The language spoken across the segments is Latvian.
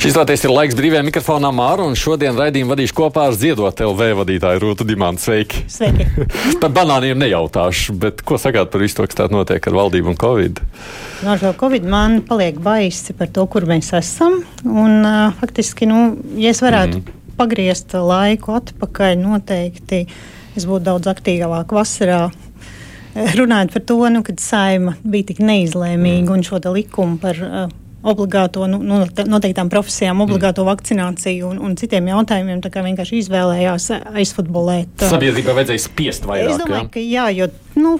Šis rādījums ir laiks brīvajam mikrofonam Māru, un šodien raidījumu vadīšu kopā ar Ziedot LV vadītāju Rūtu Dimantu. Sveiki! Sveiki! par banāniem nejautāšu, bet ko sakāt par visu to, kas tā notiek ar valdību un Covid? No šo Covid man paliek baisi par to, kur mēs esam. Un, uh, faktiski, nu, ja es varētu mm. pagriezt laiku atpakaļ, noteikti es būtu daudz aktīvāk vasarā runājot par to, nu, kad saima bija tik neizlēmīga mm. un šo likumu par uh, obligāto, nu, nu noteiktām profesijām, mm. obligāto mm. vakcināciju un, un citiem jautājumiem. Tā kā vienkārši izvēlējās aizfutbolēt. Sabiedrībai vajadzēja spiest vairāk. Es domāju, jā? ka jā, jo nu,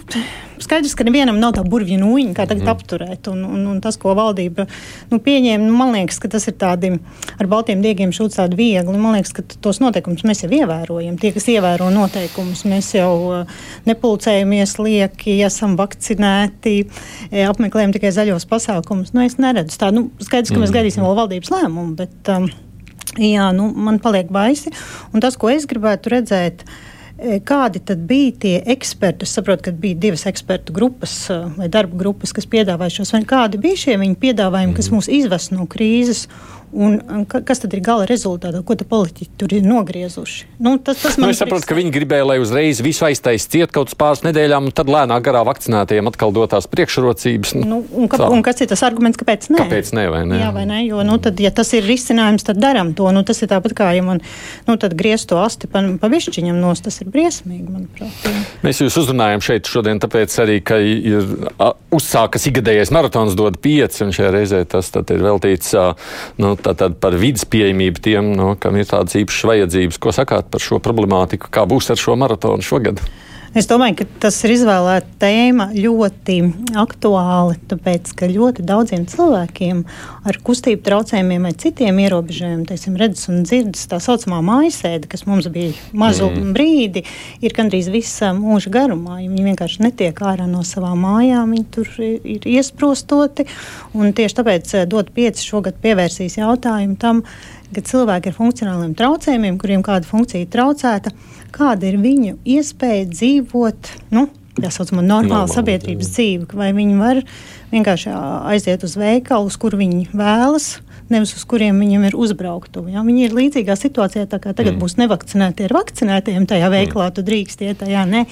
skaidrs, ka nevienam nav tā burvju nūjiņa, kā tagad mm. apturēt. Un, un, un tas, ko valdība nu, pieņēma, nu, man liekas, ka tas ir tādi ar baltiem diegiem šūts tādi viegli. Man liekas, ka tos noteikumus mēs jau ievērojam. Tie, kas ievēro noteikumus, mēs jau uh, nepulcējamies lieki, esam vakcinēti, e, apmeklējam tikai zaļos pasākumus. Nu, es neredzu tādu, nu, skaidrs, ka mm. mēs gaidīsim vēl valdības lēmumu, bet um, jā, nu, man paliek baisi. Un tas, ko es gribētu redzēt, ir kādi tad bija tie eksperti? Es saprotu, ka bija divas ekspertu grupas e, vai darba grupas, kas piedāvāja šos. Kādi bija šie viņu piedāvājumi, kas mhm. mūs izvest no krīzes Un, kas tad ir gala rezultātā? Ko politiķi tur ir nogriezuši? Nu, tas, tas nu, es saprotu, ka viņi gribēja, lai uzreiz visu aiztais ciet kaut uz pāris nedēļām, un tad lēnāk garā vakcinētajiem atkal dotās priekšrocības. Nu, nu, un, ka, un kas ir tas arguments, kāpēc nē? Kāpēc nē, vai ne? Jā, vai ne? Jo, nu, tad, ja tas ir risinājums, tad daram to. Nu, tas ir tāpat kā, ja man nu, griezt to asti pa, pa višķiņam nos, tas ir briesmīgi, manuprāt. Jā. Mēs jūs uzrunājam šeit šodien, tāpēc arī, ka ir uzsākas ikgadējais maratons dod pieci, un šajā reizē tas ir veltīts. Nu, tātad par vidas pieejamību tiem, no, kam ir tādas īpašas vajadzības. Ko sakāt par šo problemātiku? Kā būs ar šo maratonu šogad? Es domāju, ka tas ir izvēlēta tēma ļoti aktuāli, tāpēc ka ļoti daudziem cilvēkiem ar kustību traucējumiem vai citiem ierobežojumiem, teiksim, redzes un dzirdes, tā saucamā mājasēde, kas mums bija mazu mm. brīdi, ir gandrīz visa mūža garumā. Viņi vienkārši netiek ārā no savām mājām, viņi tur ir iesprostoti. Tieši tāpēc eh, dot pieci šogad pievērsīs jautājumu tam, ka cilvēki ar funkcionāliem traucējumiem, kuriem kāda funkcija ir traucēta, kāda ir viņu iespēja dzīvot. Nu, Tā saucamā normāla Normāli, sabiedrības jā. dzīve, vai viņi var vienkārši aiziet uz veikalu, uz kur viņi vēlas, nevis uz kuriem viņiem ir uzbrauktuvi. Ja? Viņi ir līdzīgā situācijā, tā kā tagad mm. būs nevakcinēti ar vakcinētiem tajā mm. veikalā, mm. tu drīkst iet tajā. Nē,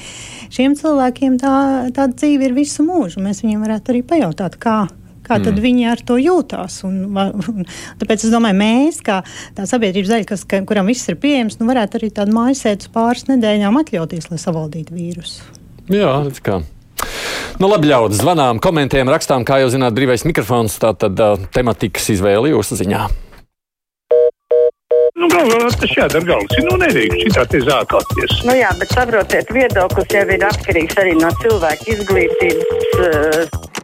šiem cilvēkiem tā, tā dzīve ir visu mūžu. Mēs viņiem varētu arī pajautāt, kā kā mm. viņi ar to jūtās. Un, un, tāpēc es domāju, mēs, kā tā sabiedrības daļa, kas, ka, kuram viss ir pieejams, nu, varētu arī tādu mājasēdus pāris nedēļām atļauties, lai savaldītu vīrusu. Jā, tas kā. Nu, labi, ļaudis, zvanām, komentējam, rakstām, kā jau zināt, brīvais mikrofons, tā tad uh, tematikas izvēle jūsu ziņā. Nu, galvā tas jādara galvas. Nu, nedrīkst šitā te zākāties. Nu jā, bet saprotiet, viedoklis jau ir atkarīgs arī no cilvēka izglītības. Uh,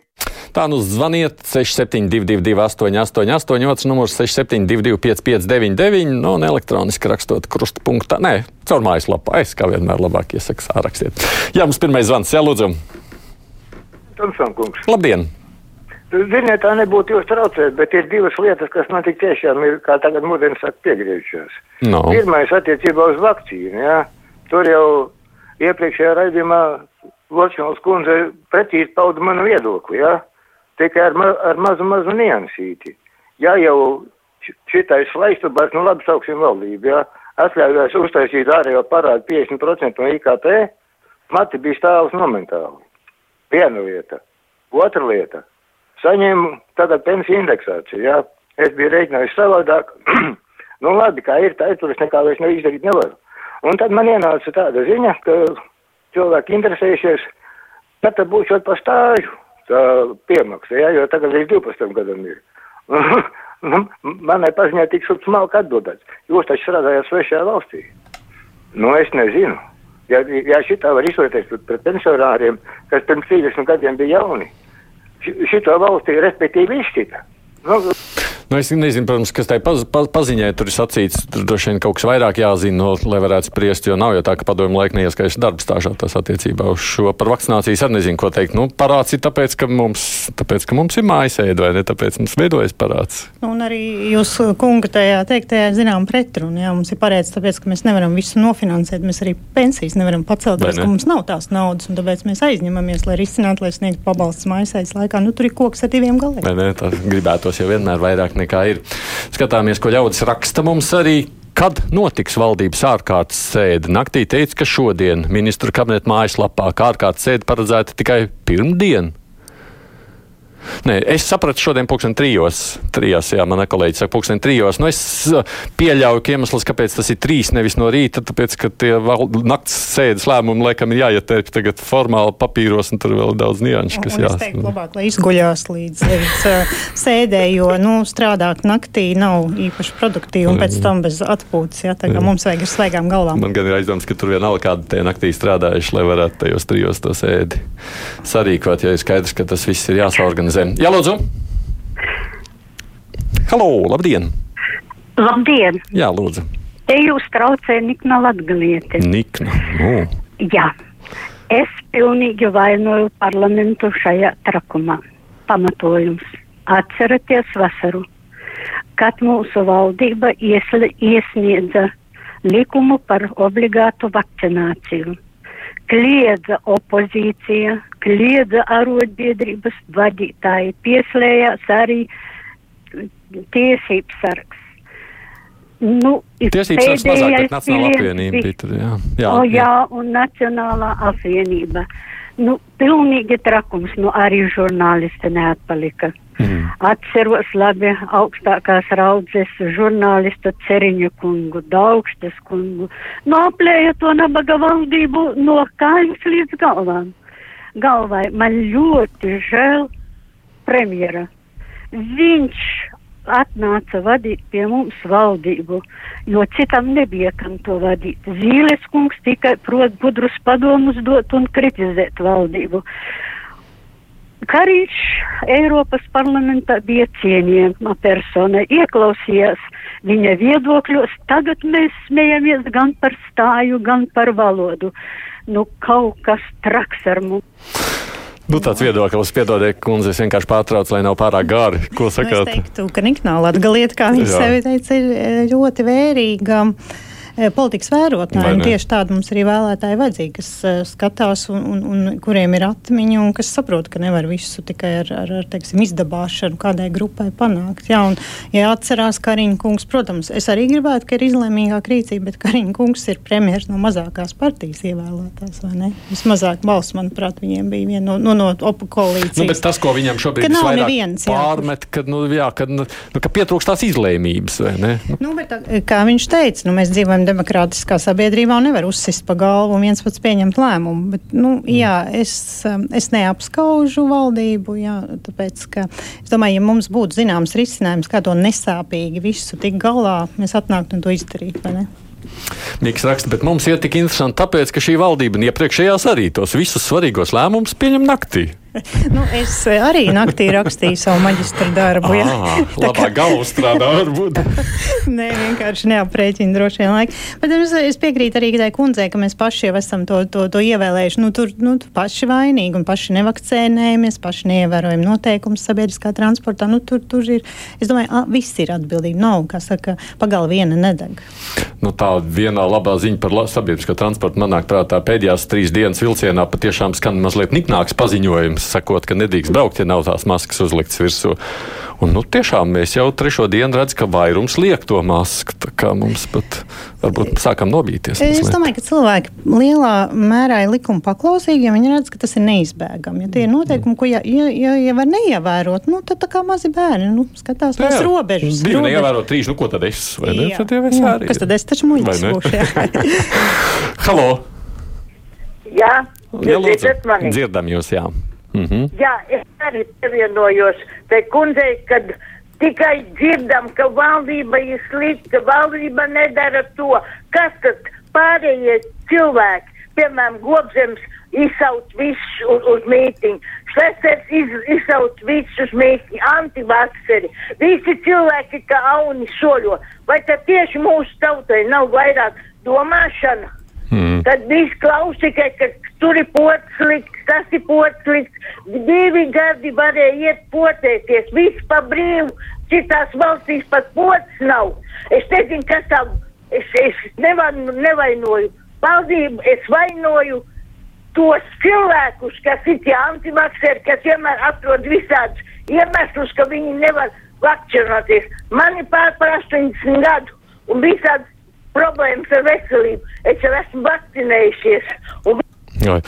Tā nu zvaniet 6722, 888, otrs numurs 672, 559, nu, un elektroniski rakstot krustpunktā. Nē, caur mājaslapu. Es kā vienmēr labāk iesaku sārakstiet. Jā, mums pirmais zvans, jā, lūdzu. Tomson kungs. Labdien! Ziniet, tā nebūtu jūs traucēt, bet ir divas lietas, kas man tik tiešām ir, kā tagad mūdienas saka, piegriežušās. No. Pirmais attiecībā uz vakcīnu, jā. Tur jau iepriekšējā raidījumā Ločņovs kundze precīzi pauda manu viedokli, jā tikai ar, ma ar mazu, mazu niansīti. Ja jau šitais slaistubās, nu labi sauksim valdību, ja atļaujās uztaisīt ārējo parādu 50% no IKP, mati bija stāvs momentāli. Viena lieta. Otra lieta. Saņēmu tagad pensiju indeksāciju, jā. Es biju rēķinājis savādāk. nu labi, kā ir, tā ir, tur es nekā vairs neizdarīt nevaru. Un tad man ienāca tāda ziņa, ka cilvēki interesējušies, tad jau pa stāžu tā piemaksa, ja, jo tagad līdz 12 gadam ir. Nu, manai paziņai tik smalki atbildēts. Jūs taču strādājat svešajā valstī. Nu, es nezinu. Ja, ja šitā var izvērtēt pret, pret pensionāriem, kas pirms 30 gadiem bija jauni, šito valstī respektīvi izšķita. Nu, Nu, es nezinu, protams, kas tai paz, paz, paziņai tur ir sacīts. Tur droši vien kaut kas vairāk jāzina, no, lai varētu spriest. Jo nav jau tā, ka padomju laika neieskaits darba stāžā tas attiecībā uz šo par vakcinācijas arī nezinu, ko teikt. Nu, parāds ir tāpēc, ka mums, tāpēc, ka mums ir mājasēde, vai ne? Tāpēc mums veidojas parāds. Nu, un arī jūs, kunga, tajā teiktajā zinām pretrunu. Jā, mums ir pareizi, tāpēc, ka mēs nevaram visu nofinansēt. Mēs arī pensijas nevaram pacelt, tāpēc, ka mums nav tās naudas. Un tāpēc mēs aizņemamies, lai risinātu, lai sniegtu pabalstus mājasēdes laikā. Nu, tur ir koks ar diviem galiem. Vai ne? Tā gribētos jau vienmēr vairāk nekā nekā ir. Skatāmies, ko ļaudis raksta mums arī. Kad notiks valdības ārkārtas sēde? Naktī teica, ka šodien ministru kabineta mājaslapā ārkārtas sēde paredzēta tikai pirmdien. Nē, es sapratu šodien, pulksten trijos. Trijos, jā, mana kolēģi saka, pulksten trijos. Nu, es uh, pieļauju, ka iemesls, kāpēc tas ir trīs, nevis no rīta, tāpēc, ka tie val, nakts sēdes lēmumi, laikam, ir jāietērp tagad formāli papīros, un tur vēl ir daudz nianšu, kas jāsaka. Es teiktu, labāk, lai izguļās līdz, līdz uh, sēdē, jo, nu, strādāt naktī nav īpaši produktīvi, un pēc tam bez atpūtas, jā, tā kā jā. mums vajag ar svaigām galvām. Man gan ir aizdoms, ka tur vienalga kādi tie naktī strādājuši, lai varētu tajos trijos to sēdi sarīkot, ja ir skaidrs, ka tas viss ir jāsaorganizē organizē. Jā, lūdzu! Halo, labdien! Labdien! Jā, lūdzu! Te jūs traucē Nikna Latgalieti. Nikna, nu. Jā. Es pilnīgi vainoju parlamentu šajā trakumā. Pamatojums. Atceraties vasaru, kad mūsu valdība iesli, iesniedza likumu par obligātu vakcināciju kliedza opozīcija, kliedza arotbiedrības vadītāji, pieslējās arī tiesības sargs. Nu, Tiesības sargs mazāk, bet Nacionālā apvienība bija tur, jā. Jā, o, jā, un Nacionālā apvienība. Nu, pilnīgi trakums, nu arī žurnālisti neatpalika. Mm. Atceros labi augstākās raudzes žurnālistu Ceriņu kungu, Daugštes kungu. Noplēja to nabaga valdību no kājas līdz galvām. Galvai man ļoti žēl premjera. Viņš atnāca vadīt pie mums valdību, jo citam nebija kam to vadīt. Zīles kungs tikai prot gudrus padomus dot un kritizēt valdību. Karīčs Eiropas parlamentā bija cienījama persona, ieklausījās viņa viedokļos. Tagad mēs smejamies gan par stāju, gan par valodu. Nu, kaut kas traks ar mums. Nu, tāds viedoklis, piedodiet, kundze, es vienkārši pārtraucu, lai nav pārāk gari. Ko sakāt? Nu, es teiktu, ka Niknāla atgaliet, kā viņa sevi teica, ir ļoti vērīga. Eh, politikas vērotāji. Tieši tādi mums arī vēlētāji vajadzīgi, kas uh, skatās un, un, un kuriem ir atmiņa un kas saprot, ka nevar visu tikai ar, ar, ar teiksim, izdabāšanu kādai grupai panākt. Jā, un, ja atcerās Kariņa kungs, protams, es arī gribētu, ka ir izlēmīgāk rīcība, bet Kariņa kungs ir premjeras no mazākās partijas ievēlētās, vai ne? Vismazāk balss, manuprāt, viņiem bija viena no, no, no opu koalīcijas. Nu, bet tas, ko viņam šobrīd ir neviens, pārmet, ka, nu, jā, ka, nu, ka pietrūkst tās izlēmības, vai ne? Nu, bet, kā viņš teica, nu, mēs dzīvojam demokrātiskā sabiedrībā un nevar uzsist pa galvu un viens pats pieņemt lēmumu. Bet, nu, mm. jā, es, um, es neapskaužu valdību, jā, tāpēc, ka es domāju, ja mums būtu zināms risinājums, kā to nesāpīgi visu tik galā, mēs atnāktu un to izdarītu? Niks raksta, bet mums ir tik interesanti, tāpēc, ka šī valdība iepriekšējās arī tos visus svarīgos lēmumus pieņem naktī nu, es arī naktī rakstīju savu maģistra darbu. Jā, à, labāk galvu strādā varbūt. Nē, vienkārši neaprēķina droši vien laiku. Bet es, es piekrītu arī tai kundzei, ka mēs paši jau esam to, to, to ievēlējuši. Nu, tur nu, paši vainīgi un paši nevakcēnējamies, paši neievērojam noteikumus sabiedriskā transportā. Nu, tur, tur ir, es domāju, a, viss ir atbildība. Nav, kā saka, pagalva viena nedeg. Nu, tā vienā labā ziņa par sabiedrisko transportu manāk prātā pēdējās trīs dienas vilcienā patiešām skan mazliet niknāks paziņojums sakot, ka nedrīkst braukt, ja nav tās maskas uzliktas virsū. Un, nu, tiešām mēs jau trešo dienu redzam, ka vairums liek to masku. Tā kā mums pat varbūt sākam nobīties. Es mazliet. domāju, ka cilvēki lielā mērā ir likuma paklausīgi, ja viņi redz, ka tas ir neizbēgami. Ja tie ir noteikumi, ko ja, ja, ja, ja var neievērot, nu, tad tā kā mazi bērni nu, skatās tās robežas. Divi neievērot trīs, nu ko tad es? Vai ne? Tad jau es arī. Kas tad es taču muļķis būšu? Halo! Jā, jūs dzirdat mani? Dzirdam jūs, jā. Mm -hmm. Jā, es arī pievienojos tai kundzei, kad tikai dzirdam, ka valdība ir slikta, valdība nedara to. Kas tad pārējie cilvēki, piemēram, Gobzems, izsauc visus uz, uz mītiņu, Švesters iz, izsauc visus uz mītiņu, antivakseri, visi cilvēki, kā auni soļo. Vai tad tieši mūsu tautai nav vairāk domāšana? Mm. Tad viss klaus tikai, ka tur ir pots slikts, tas ir pots slikts. Divi gadi varēja iet potēties, viss pa brīvu, citās valstīs pat pots nav. Es nezinu, kas tā, es, es nevan, nevainoju valdību, es vainoju tos cilvēkus, kas ir tie antivakseri, kas vienmēr atrod visādus iemeslus, ka viņi nevar vakcinoties. Man ir pār par 80 gadu un visādi problēmas ar veselību. Es jau esmu vakcinējušies. Un Vai.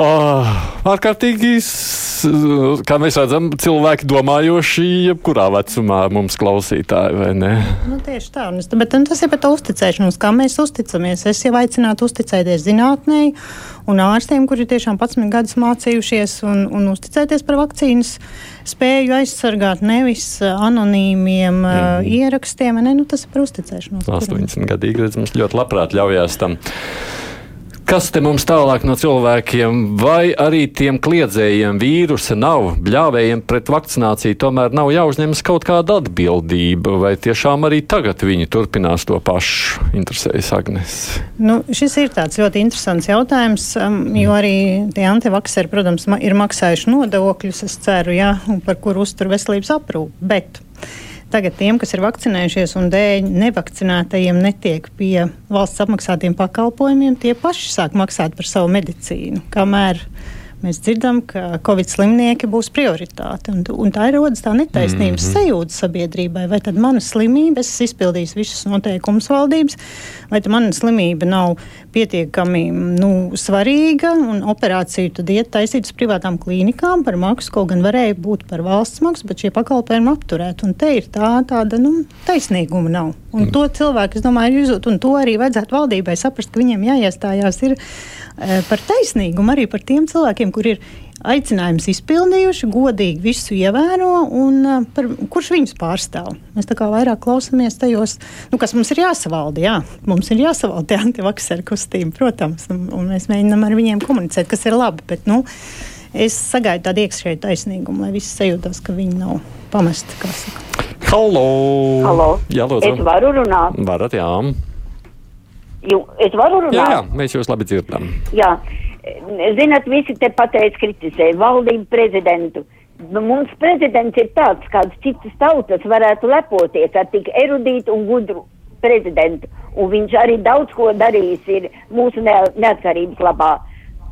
Oh, ārkārtīgi, kā mēs redzam, cilvēki domājoši, jebkurā vecumā mums klausītāji, vai ne? Nu, tieši tā, un es, bet un tas ir par to uzticēšanos, kā mēs uzticamies. Es jau aicinātu uzticēties zinātnē un ārstiem, kuri tiešām 11 gadus mācījušies un, un uzticēties par vakcīnas spēju aizsargāt nevis ā, anonīmiem mm. ierakstiem. Ne? Nu, tas ir par uzticēšanos. kuram- 80 gadīgi, redz, mums ļoti labprāt ļaujās tam. Kas te mums tālāk no cilvēkiem, vai arī tiem kliedzējiem vīrusa nav, bļāvējiem pret vakcināciju, tomēr nav jāuzņemas kaut kāda atbildība, vai tiešām arī tagad viņi turpinās to pašu? Interesējas Agnes. Nu, šis ir tāds ļoti interesants jautājums, um, jo arī tie antivakseri, protams, ir maksājuši nodokļus, es ceru, jā, par kuru uztur veselības aprūpi. Bet tagad tiem, kas ir vakcinējušies un dēļ nevakcinētajiem netiek pie valsts apmaksātiem pakalpojumiem, tie paši sāk maksāt par savu medicīnu. Kamēr mēs dzirdam, ka Covid slimnieki būs prioritāte. Un, un tā ir rodas tā netaisnības mm -hmm. sajūta sabiedrībai. Vai tad mana slimība, es esmu izpildījis visus noteikumus valdības, vai tad mana slimība nav pietiekami nu, svarīga un operāciju tad iet taisīt uz privātām klīnikām par maksu, kaut gan varēja būt par valsts maksu, bet šie pakalpojumi apturēt. Un te ir tā, tāda nu, taisnīguma nav. Un to cilvēki, es domāju, izjūt, un to arī vajadzētu valdībai saprast, ka viņiem jāiestājās ir eh, par taisnīgumu arī par tiem cilvēkiem, kur ir aicinājums izpildījuši, godīgi visu ievēro un uh, par, kurš viņus pārstāv. Mēs tā kā vairāk klausāmies tajos, nu, kas mums ir jāsavalda. Jā. Mums ir jāsavalda tie antivakseru kustība, protams, un, un mēs mēģinām ar viņiem komunicēt, kas ir labi. Bet, nu, es sagaidu tādu iekšēju taisnīgumu, lai visi sajūtas, ka viņi nav pamesti. Halo! Halo. Jā, Es lūdzu. varu runāt. Varat, jā. Ju, es varu runāt. Jā, jā, mēs jūs labi dzirdam. jā. Zināt, visi te pateic kritizē valdību prezidentu. Nu, Mums prezidents ir tāds, kāds citas tautas varētu lepoties ar tik erudītu un gudru prezidentu. Un viņš arī daudz ko darījis ir mūsu ne neatkarības labā.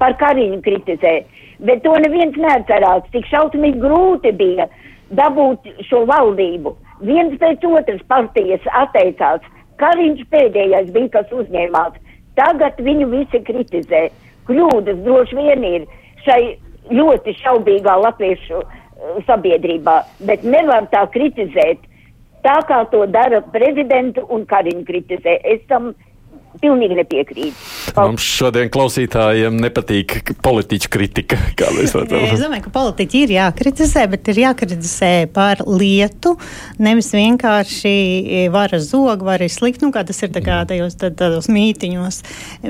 Par Kariņu kritizē. Bet to neviens neatcerās. Tik šausmīgi grūti bija dabūt šo valdību. Viens pēc otras partijas atteicās. Kariņš pēdējais bija, kas uzņēmās. Tagad viņu visi kritizē. Kļūdas droši vien ir šai ļoti šaubīgā latviešu eh, sabiedrībā, bet nevar tā kritizēt tā, kā to dara prezidentu un Kariņu kritizē. Es tam pilnīgi nepiekrītu. Mums šodien klausītājiem nepatīk politiķu kritika, kā mēs Nē, Es domāju, ka politiķi ir jākritizē, bet ir jākritizē par lietu, nevis vienkārši vara zog, vai arī slikt, nu, kā tas ir tā kā tajos tā- tādos mītiņos.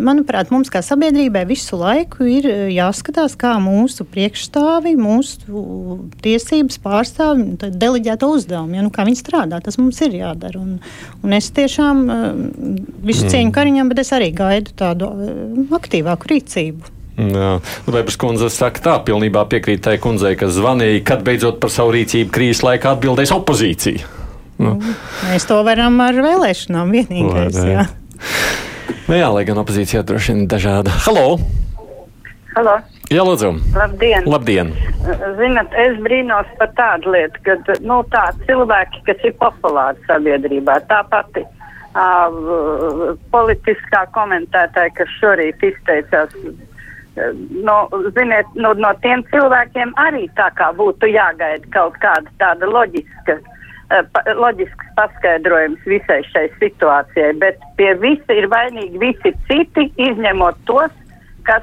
Manuprāt, mums kā sabiedrībai visu laiku ir eh, jāskatās, kā mūsu priekšstāvi, mūsu tiesības pārstāvi nu, tad deleģēto uzdevumu, ja, nu, kā viņi strādā. Tas mums ir jādara. Un, un es tiešām eh, visu cieņu Kariņam, bet es arī gaidu tādu eh, aktīvāku rīcību. Jā, Vēbers kundze saka tā, pilnībā piekrīt tai kundzei, kas zvanīja, kad beidzot par savu rīcību krīzes laikā atbildēs opozīcija. Nu, Mēs to varam ar vēlēšanām vienīgais. Ne? Jā. nu jā, lai gan opozīcija droši vien dažāda. Halo! Halo, Jā, lūdzu! labdien! Labdien! Zinat, es brīnos par tādu lietu, ka nu, tā, cilvēki, kas ir populāri sabiedrībā, tā pati uh, politiskā komentētāja, kas šorīt izteicās, uh, nu, ziniet, nu, no tiem cilvēkiem arī tā kā būtu jāgaida kaut kāda tāda loģiska. uh, pa- Loģisks paskaidrojums visai šai situācijai, bet pie visa ir vainīgi visi citi, izņemot tos, kas,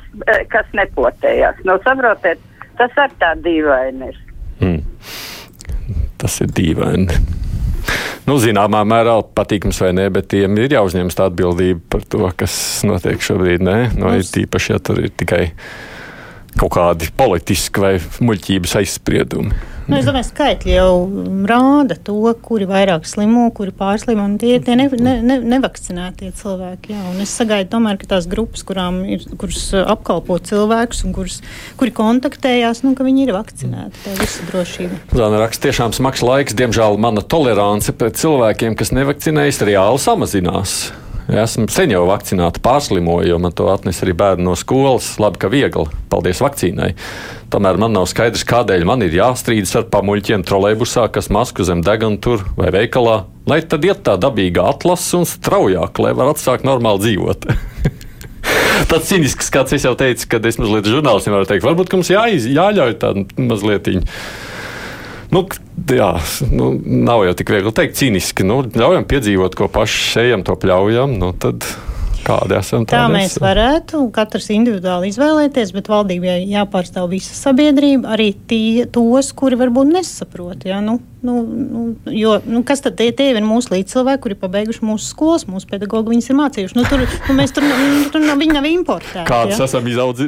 kas nepotējās. Nu, saprotiet, tas ir tā dīvaini. ir. Mm. Tas ir dīvaini. Nu, zināmā mērā patīkams vai nē, bet tiem ir jāuzņemas tā atbildība par to, kas notiek šobrīd. Nē, no, ir tīpaši, ja tur ir tikai kaut kādi politiski vai muļķības aizspriedumi. Nu, es domāju, skaitļi jau rāda to, kuri vairāk slimo, kuri pārslimo. Tie ir tie ne, ne, ne, nevakcinētie cilvēki. Jā. Un es sagaidu, tomēr, ka tās grupas, kurām ir, kuras uh, apkalpo cilvēkus un kuras, kuri kontaktējās, nu, ka viņi ir vakcinēti. Tā ir visa drošība. Zana raksta, tiešām smags laiks. Diemžēl mana tolerance pret cilvēkiem, kas nevakcinējas, reāli samazinās. Esmu sen jau vakcinēta, pārslimoju, jo man to atnesa arī bērni no skolas. Labi, ka viegli, paldies vakcīnai. Tomēr man nav skaidrs, kādēļ man ir jāstrīdas ar pamuļķiem trolejbusā, kas masku zem deguna tur vai veikalā. Lai tad iet tā dabīga atlase un straujāk, lai var atsākt normāli dzīvot. Tāds cīnisks, kāds es jau teicu, kad es mazliet žurnālistiem varu teikt, varbūt mums jāiz, jāļauj tādu mazliet. Nu, jā, nu, nav jau tik viegli teikt, cīniski. Nu, ļaujam piedzīvot, ko paši ejam, to pļaujam. Nu, tad kādi esam. Tā mēs varētu katrs individuāli izvēlēties, bet valdībai jāpārstāv visa sabiedrība, arī tie, tos, kuri varbūt nesaprot. Ja? Nu, nu, nu, jo, nu, kas tad tie, tie ir mūsu līdzcilvēki, kuri pabeiguši mūsu skolas, mūsu pedagogi, viņas ir mācījuši. Nu, tur, nu, mēs tur, nu, tur nav, viņi nav importēti. Kādas ja? esam izaudzi,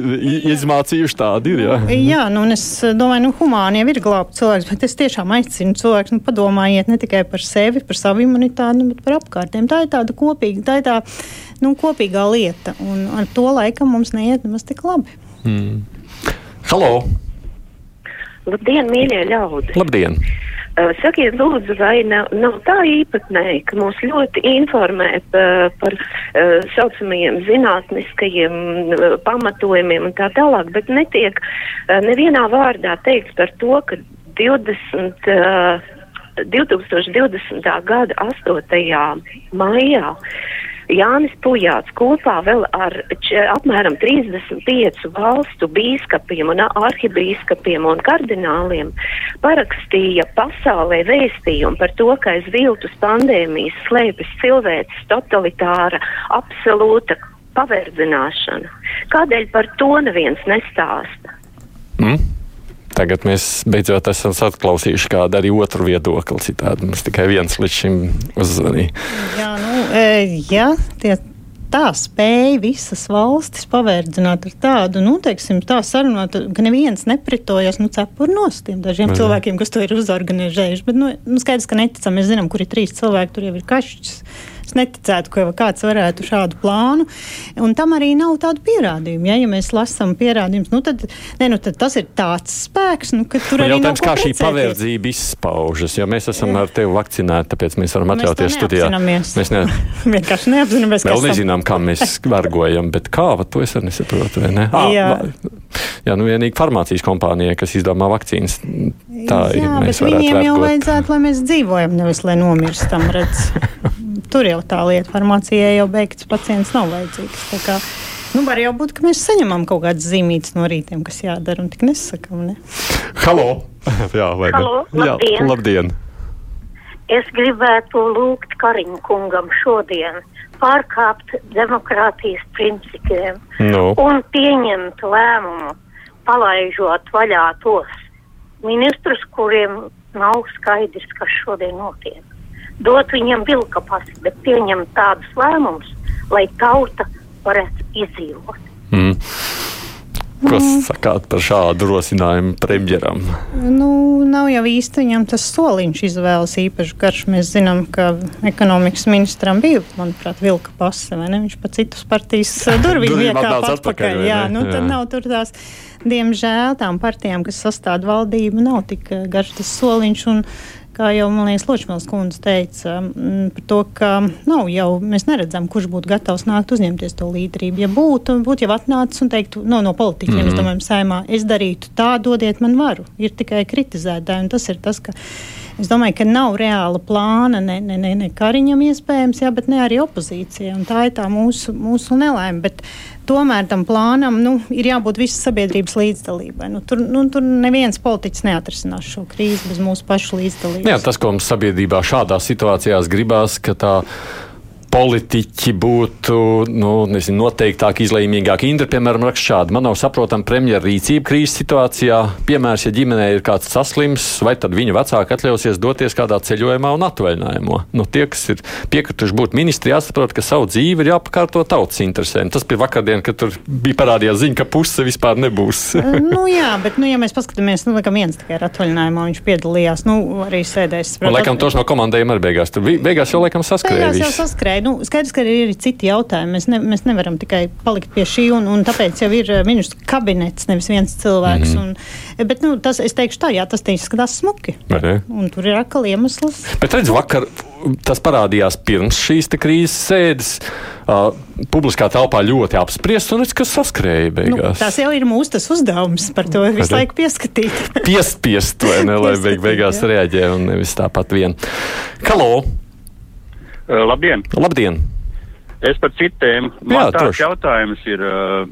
izmācījuši, tādi ir. Jā, jā nu, un es domāju, nu, humāni jau ir glābt cilvēks, bet es tiešām aicinu cilvēks, nu, padomājiet ne tikai par sevi, par savu imunitāti, bet par apkārtējiem. Tā ir tāda kopīga, tā ir tā nu, kopīgā lieta. Un ar to laikam mums neiet nemaz tik labi. Mm. Halo! Labdien, mīļie ļaudis! Labdien! Uh, sakiet, lūdzu, vai nav, nav tā īpatnēji, ka mūs ļoti informē par, par uh, saucamajiem zinātniskajiem uh, pamatojumiem un tā tālāk, bet netiek uh, nevienā vārdā teikts par to, ka 20. Uh, 2020. gada 8. maijā Jānis Pujāts kopā vēl ar č, apmēram 35 valstu bīskapiem un arhibīskapiem un kardināliem parakstīja pasaulē vēstījumu par to, ka aiz viltus pandēmijas slēpjas cilvēks totalitāra, absolūta paverdzināšana. Kādēļ par to neviens nestāsta? Mm. Tagad mēs beidzot esam atklausījuši kādu arī otru viedokli. Citādi mums tikai viens līdz šim uzzvanīja. Jā, nu, e, jā, tie tā spēja visas valstis paverdzināt ar tādu, nu, teiksim, tā sarunāt, ka neviens nepritojas, nu, cepur nost tiem dažiem Jā. cilvēkiem, kas to ir uzorganizējuši. Bet, nu, nu skaidrs, ka neticam, mēs zinām, kur ir trīs cilvēki, tur jau ir kašķis. Es neticētu, ka kāds varētu šādu plānu. Un tam arī nav tādu pierādījumu. Ja, ja mēs lasām pierādījumus, nu tad, ne, nu tad tas ir tāds spēks, nu, ka tur arī jautājums, kā šī paverdzība izpaužas. Jo mēs esam ar tevi vakcinēti, tāpēc mēs varam atļauties studijā. Mēs ne... vienkārši neapzināmies. Vēl nezinām, kā mēs vargojam, bet kā, to es arī nesaprotu. Ne? À, Jā. Jā, nu vienīgi farmācijas kompānija, kas izdomā vakcīnas. Tā Jā, ir. Viņiem jau vajadzētu, lai mēs dzīvojam, nevis lai nomirstam. Tur jau tā lieta farmācijai jau beigts pacients nav vajadzīgs. Kā, nu, var jau būt, ka mēs saņemam kaut kādas zīmītas no rītiem, kas jādara, un tik nesakām. Ne? Halo! Jā, vai Halo, labdien. Jā, labdien! Es gribētu lūgt Kariņu kungam šodien pārkāpt demokrātijas principiem no. Nu. un pieņemt lēmumu, palaižot vaļā tos ministrus, kuriem nav skaidrs, kas šodien notiek dot viņiem vilka pasi, bet pieņemt tādus lēmumus, lai tauta varētu izdzīvot. Mm. Ko mm. sakāt par šādu rosinājumu premjeram? Nu, nav jau īsti viņam tas soliņš izvēles īpaši garš. Mēs zinām, ka ekonomikas ministram bija, manuprāt, vilka pase, vai ne? Viņš pa citus partijas durvīm iekāpa atpakaļ. Jā, nu jā. tad nav tur tās. Diemžēl tām partijām, kas sastāv valdību, nav tik garš tas soliņš. Un, kā jau man liekas, Ločmēls kundze teica, par to, ka nav jau, mēs neredzam, kurš būtu gatavs nākt uzņemties to līderību. Ja būtu, būtu jau atnācis un teiktu, no, no politiķiem, mm -hmm. es mhm. domāju, saimā, es darītu tā, dodiet man varu. Ir tikai kritizētāji, un tas ir tas, ka Es domāju, ka nav reāla plāna ne, ne, ne, ne Kariņam iespējams, jā, bet ne arī opozīcijai. Tā ir tā mūsu, mūsu nelaime. Bet tomēr tam plānam nu, ir jābūt visas sabiedrības līdzdalībai. Nu, tur, nu, tur neviens politiķis neatrisinās šo krīzi bez mūsu pašu līdzdalības. Jā, tas, ko mums sabiedrībā šādās situācijās gribās, ka tā politiķi būtu nu, nezinu, noteiktāk, izlēmīgāk. Indra, piemēram, raksta šādi: Man nav saprotama premjera rīcība krīzes situācijā. Piemērs, ja ģimenē ir kāds saslims, vai tad viņa vecāki atļausies doties kādā ceļojumā un atvaļinājumā. Nu, tie, kas ir piekrituši būt ministri, jāsaprot, ka savu dzīvi ir jāpakārto tautas interesēm. Tas bija vakardien, kad tur bija parādījās ziņa, ka puse vispār nebūs. nu, jā, bet, nu, ja mēs paskatāmies, nu, laikam viens tikai ir atvaļinājumā, viņš piedalījās, nu, arī sēdēs. Un, laikam, tos no komandējiem arī beigās. Tur beigās jau, laikam, saskrēja. Saskrēja nu, skaidrs, ka ir arī citi jautājumi. Mēs, ne, mēs nevaram tikai palikt pie šī, un, un tāpēc jau ir eh, ministrs kabinets, nevis viens cilvēks. Mm -hmm. un, bet, nu, tas, es teikšu tā, jā, tas izskatās smuki. Un tur ir atkal iemesls. Bet redz, vakar tas parādījās pirms šīs krīzes sēdes. Uh, publiskā telpā ļoti apspriests, un es kas saskrēja beigās. Nu, tas jau ir mūsu uzdevums par to visu laiku pieskatīt. Piespiest, vai ne, lai beig, beigās jā. reaģē, un nevis tāpat vien. Halo! Uh, labdien! Labdien! Es par citiem. Man tāds jautājums ir. Uh,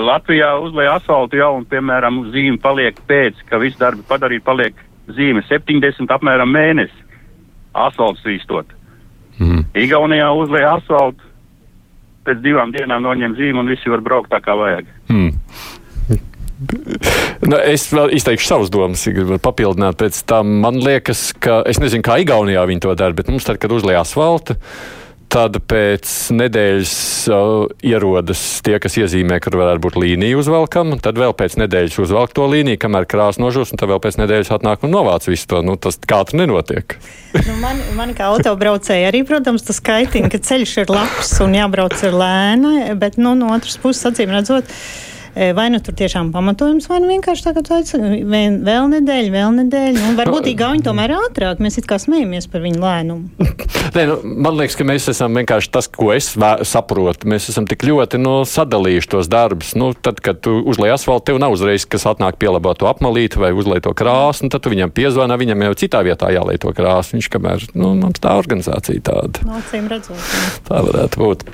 Latvijā uzlēja asfaltu jau, un, piemēram, zīme paliek pēc, ka viss darbi padarīt, paliek zīme 70 apmēram mēnesi asfalts īstot. Mm. Igaunijā uzlēja asfaltu, pēc divām dienām noņem zīmu un visi var braukt tā kā vajag. Mm. Nu, es vēl izteikšu savas domas, ja gribu papildināt. Pēc tam man liekas, ka es nezinu, kā Igaunijā viņi to dara, bet mums tad, kad uzlēja asfaltu, Tad pēc nedēļas uh, ierodas tie, kas iezīmē, kur varētu būt līnija uzvelkama. Tad vēl pēc nedēļas uzvelk to līniju, kamēr krāsa nožūs, un tad vēl pēc nedēļas atnāk un novāc visu to. Nu, tas kā tur nenotiek. nu, man, man kā autobraucēji arī, protams, tas kaitina, ka ceļš ir labs un jābrauc ir lēni, bet nu, no otras puses, acīm redzot, E, vai nu tur tiešām pamatojums, vai nu vienkārši tu aicini vēl nedēļu, vēl nedēļu. Nu, varbūt Igauni tomēr ātrāk, mēs it kā smejamies par viņu lēnumu. Nē, nu, man liekas, ka mēs esam vienkārši tas, ko es saprotu. Mēs esam tik ļoti no, nu, sadalījuši tos darbus. Nu, tad, kad tu uzliek asfaltu, tev nav uzreiz, kas atnāk pielabot to apmalīti vai uzliek to krāsu, nu, tad tu viņam piezvana, viņam jau citā vietā jāliek to krāsu. Viņš kamēr, nu, mums tā organizācija tāda. Nocīm redzot. Tā varētu būt.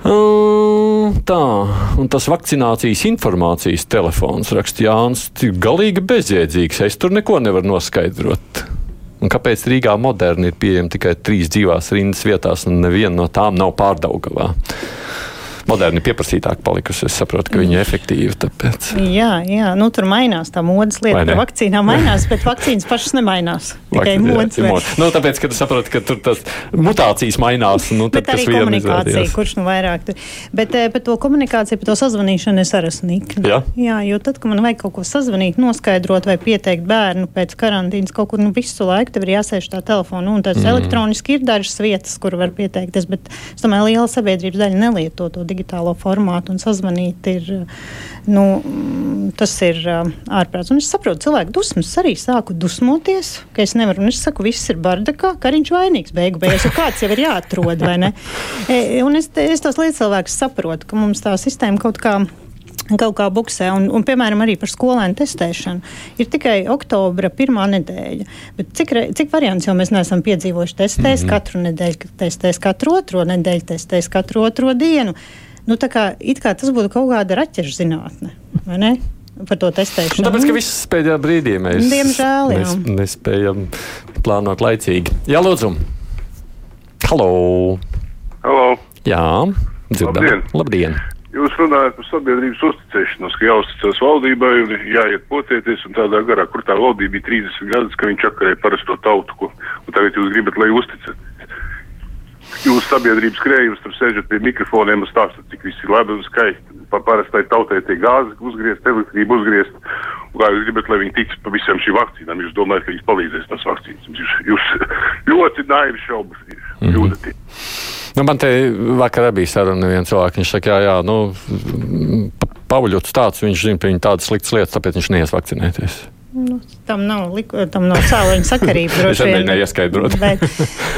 Tā, un tas vakcinācijas informācijas telefons, raksta Jānis, ir galīgi bezjēdzīgs. Es tur neko nevaru noskaidrot. Un kāpēc Rīgā moderni ir pieejama tikai trīs dzīvās rindas vietās, un neviena no tām nav pārdaugavā? Moderni pieprasītāk palikusi. Es saprotu, ka viņi ir efektīvi. Tāpēc. Jā, jā. Nu, tur mainās tā modes lieta. Tā vakcīnā mainās, bet vakcīnas pašas nemainās. Tikai modes. Jā, nu, tāpēc, ka tu saproti, ka tur tas mutācijas mainās. Nu, bet arī komunikācija, izvērties. kurš nu vairāk. Tu... Bet eh, par to komunikāciju, par to sazvanīšanu es arī esmu nikna. Jā? jā, jo tad, kad man vajag kaut ko sazvanīt, noskaidrot vai pieteikt bērnu pēc karantīnas kaut kur nu, visu laiku, tev ir jāsēž tā telefona. Un tas mm. elektroniski ir dažas vietas, kur var pieteikties, bet es domāju, liela sabiedrības daļa nelieto to digitālu digitālo formātu un sazvanīt, ir, nu, tas ir ārprāts. Un es saprotu, cilvēku dusmas arī sāku dusmoties, ka es nevaru, un es saku, viss ir bardakā, ka viņš vainīgs beigu beigās, jo kāds jau ir jāatrod, vai ne? E, un es, es tos līdzcilvēkus saprotu, ka mums tā sistēma kaut kā kaut kā buksē. Un, un, piemēram, arī par skolēnu testēšanu. Ir tikai oktobra pirmā nedēļa. Bet cik, cik variants jau mēs neesam piedzīvojuši? Testēs mm -hmm. katru nedēļu, testēs katru otro nedēļu, testēs katru otro dienu. Nu, kā, kā tas būtu kaut kāda raķešu zinātne, vai ne? Par to testēšanu. Nu, tāpēc, ka viss pēdējā brīdī mēs, Diemžēl, mēs nespējam plānot laicīgi. Jā, lūdzu. Halo! Halo! Jā, dzirdam. Labdien! Labdien. Jūs runājat par sabiedrības uzticēšanos, ka jāuzticas valdībai un jāiet potēties un tādā garā, kur tā valdība bija 30 gadus, ka viņš čakarēja parasto tautu, ko, un tagad jūs gribat, lai uzticat jūs sabiedrības krējums tur sēžat pie mikrofoniem un stāstat, cik viss ir labi un skaisti. Pa parastai tautai tiek gāzi uzgriezt, elektrību uzgriezt. Un kā jūs gribat, lai viņi tiks pa visām šīm vakcīnām? Jūs domājat, ka viņi palīdzēs tās vakcīnas. Jūs, jūs ļoti naivi šaubas jūtat. Mm -hmm. Nu, man te vakarā bija saruna viens cilvēks, viņš saka, jā, jā, nu, Pauļots tāds, viņš zina, ka viņa tādas sliktas lietas, tāpēc viņš neies vakcinēties. Nu, tam nav, tam nav cēloņa sakarība. es arī neieskaidrotu. Bet,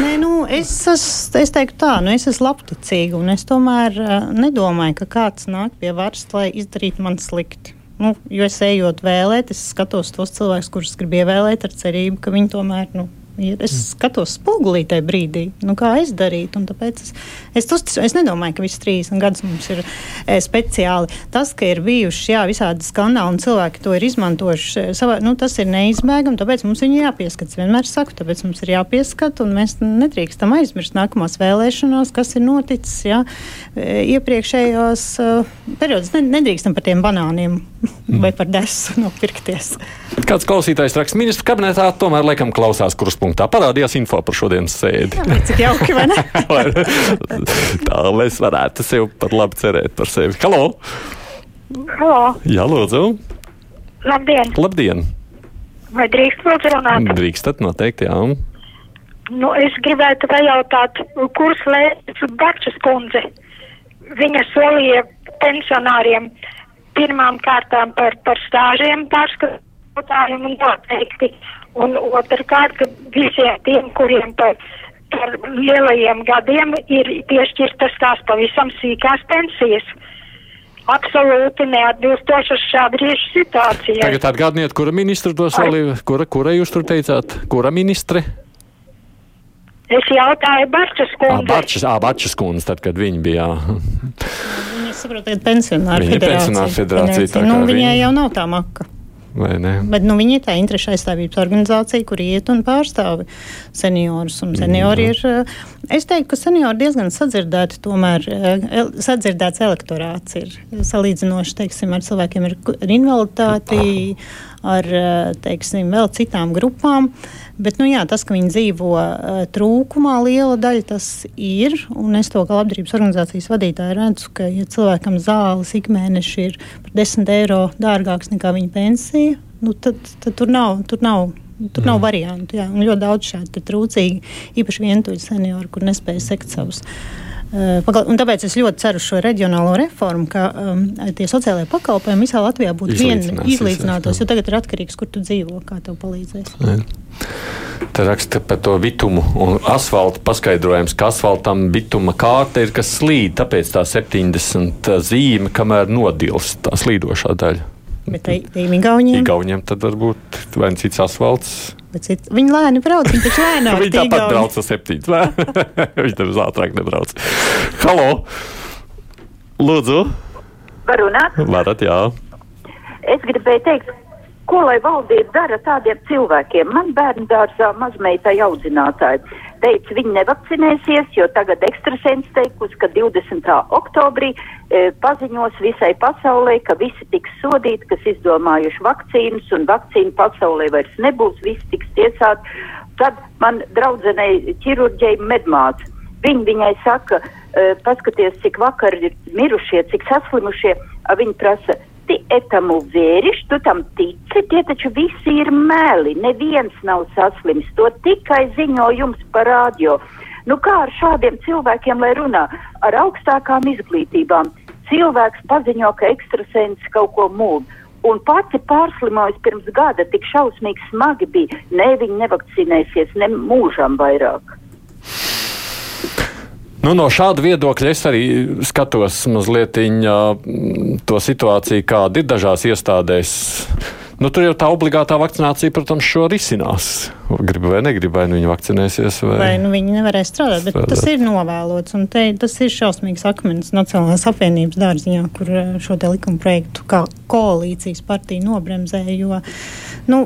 nē, nu, es, es, es teiktu tā, nu, es esmu labticīga un es tomēr uh, nedomāju, ka kāds nāk pie varas, lai izdarītu man slikti. Nu, jo es ejot vēlēt, es skatos tos cilvēkus, kurus gribu ievēlēt ar cerību, ka viņi tomēr nu, Es skatos spogulī tajā brīdī, nu, kā es darītu. Es, es, uztic, es nedomāju, ka visas 30 gadus mums ir e, speciāli. Tas, ka ir bijuši jā, visādi skandāli un cilvēki to ir izmantojuši, e, savā, nu, tas ir neizbēgami. Tāpēc mums ir jāpieskata. Es vienmēr saku, tāpēc mums ir jāpieskata, un mēs nedrīkstam aizmirst nākamās vēlēšanās, kas ir noticis jā, e, iepriekšējos uh, periodos. Nedrīkstam par tiem banāniem mm. vai par desu nopirkties. Kāds klausītājs raksta, ministra kabinetā tomēr laikam klausās kruspunktā. Parādījās info par šodienas sēdi. Jā, cik jauki, vai ne? Tā mēs varētu sev pat labi cerēt par sevi. Halo! Halo! Jā, lūdzu! Labdien! Labdien! Vai drīkst lūdzu runāt? Drīkstat noteikti, jā. Nu, es gribētu pajautāt, kurs lēs Bakčas kundze. Viņa solīja pensionāriem pirmām kārtām par, par stāžiem pārskatu jautājumu noteikti. Un otrkārt, ka visiem tiem, kuriem par, par lielajiem gadiem ir piešķirtas tās pavisam sīkās pensijas. Absolūti neatbilstošas šāda brīža situācijai. Tagad atgādniet, kura ministra to solīja, kura, kura jūs tur teicāt, kura ministre? Es jautāju Barčas kundze. Barčas, ā, Barčas kundze, tad, kad viņi bija. Viņa saprot, ka pensionāra Viņa federācija. pensionāru federācija, tā Nu, viņai viņa- jau nav tā maka. Bet nu, viņi ir tā interešu aizstāvības organizācija, kur iet un pārstāv seniorus. Un seniori ir, eh, es teiktu, ka seniori diezgan sadzirdēti, tomēr eh, sadzirdēts elektorāts ir salīdzinoši, teiksim, ar cilvēkiem ar, invaliditāti, ar, eh, teiksim, vēl citām grupām. Bet, nu, jā, tas, ka viņi dzīvo eh, trūkumā, liela daļa tas ir. Es to kā labdarības organizācijas vadītāja redzu, ka, ja cilvēkam zāles ikmēneši ir par 10 eiro dārgāks nekā viņa pensija, nu, tad, tad tur nav. Tur nav Tur nav variantu. Jā, un ļoti daudz šādu trūcīgu, īpaši vientuļu senioru, kur nespēja sekt savus. Uh, un tāpēc es ļoti ceru šo reģionālo reformu, ka um, tie sociālajie pakalpojumi visā Latvijā būtu vien Izlīdzinās, izlīdzinātos. jā. Jo tagad ir atkarīgs, kur tu dzīvo, kā tev palīdzēs. Te raksta par to bitumu un asfaltu paskaidrojums, ka asfaltam bituma kārta ir kas slīd, tāpēc tā 70 zīme, kamēr nodils tā slīdošā daļa. Bet tiem Igauniem, Igauniem tad varbūt vai cits asfalts. cit, viņi lēni brauc, viņi taču lēnāk Viņi tāpat brauc ar septiņu. Viņi tam ātrāk nebrauc. Halo! Lūdzu, Var runāt? varat, jā. Es gribēju teikt, ko lai valdība dara tādiem cilvēkiem. Man bērnu dārzā mazmeitai audzinātāji teica, viņi nevakcinēsies, jo tagad ekstrasens teikusi, ka 20. oktobrī e, paziņos visai pasaulē, ka visi tiks sodīti, kas izdomājuši vakcīnas un vakcīnu pasaulē vairs nebūs, visi tiks tiesāti. Tad man draudzenei ķirurģei medmāca. Viņa viņai saka, uh, paskaties, cik vakar ir mirušie, cik saslimušie. Viņa prasa, ti etamu vēriš, tu tam tici, tie taču visi ir meli, neviens nav saslims, to tikai ziņo jums par radio. Nu kā ar šādiem cilvēkiem, lai runā ar augstākām izglītībām? Cilvēks paziņo, ka ekstrasens kaut ko mūl. Un pati pārslimojas pirms gada, tik šausmīgi smagi bija. Nē, viņi nevakcinēsies ne mūžam vairāk. Nu, no šāda viedokļa es arī skatos mazliet to situāciju, kāda ir dažās iestādēs. Nu, tur jau tā obligātā vakcinācija, protams, šo risinās. Gribu vai negribu, vai nu viņi vakcinēsies. Vai... Vai nu viņi nevarēs strādāt, bet Strādāt. tas ir novēlots. un Te, tas ir šausmīgs akmens Nacionālās apvienības dārziņā, kur eh, šo te likuma projektu kā koalīcijas partija nobremzēja. Jo, nu,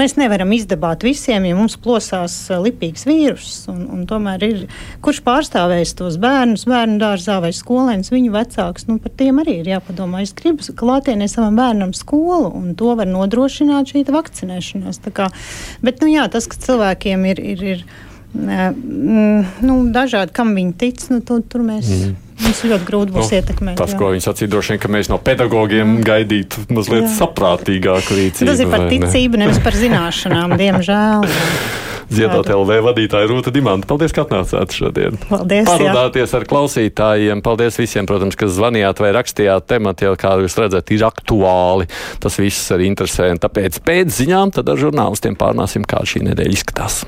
mēs nevaram izdabāt visiem, ja mums plosās eh, lipīgs vīrus. Un, un tomēr ir kurš pārstāvēs tos bērnus, bērnu dārzā vai skolēnus, viņu vecākus. Nu, par tiem arī ir jāpadomā. Es gribu klātienē savam bērnam skolu, un to var nodrošināt šī vakcinēšanās. Kā, bet, nu, jā, tas, ka cilvēkiem ir. ir, ir nu, dažādi, kam viņi tic, nu, to, tur mēs mm. mums ļoti grūti būs nu, ietekmēt. Tas, jā. ko viņi sacīja, droši vien, ka mēs no pedagogiem mm. gaidītu mazliet Jā. saprātīgāku rīcību. Tas ir par vai ne? ticību, nevis par zināšanām, diemžēl. Ziedot LV vadītāja Rūta Dimanta. Paldies, ka atnācāt šodien. Paldies. Parunāties ar klausītājiem. Paldies visiem, protams, kas zvanījāt vai rakstījāt tematu, jau kā jūs redzat, ir aktuāli. Tas viss arī interesē. un Tāpēc pēc ziņām tad ar žurnālistiem pārnāsim, kā šī nedēļa izskatās.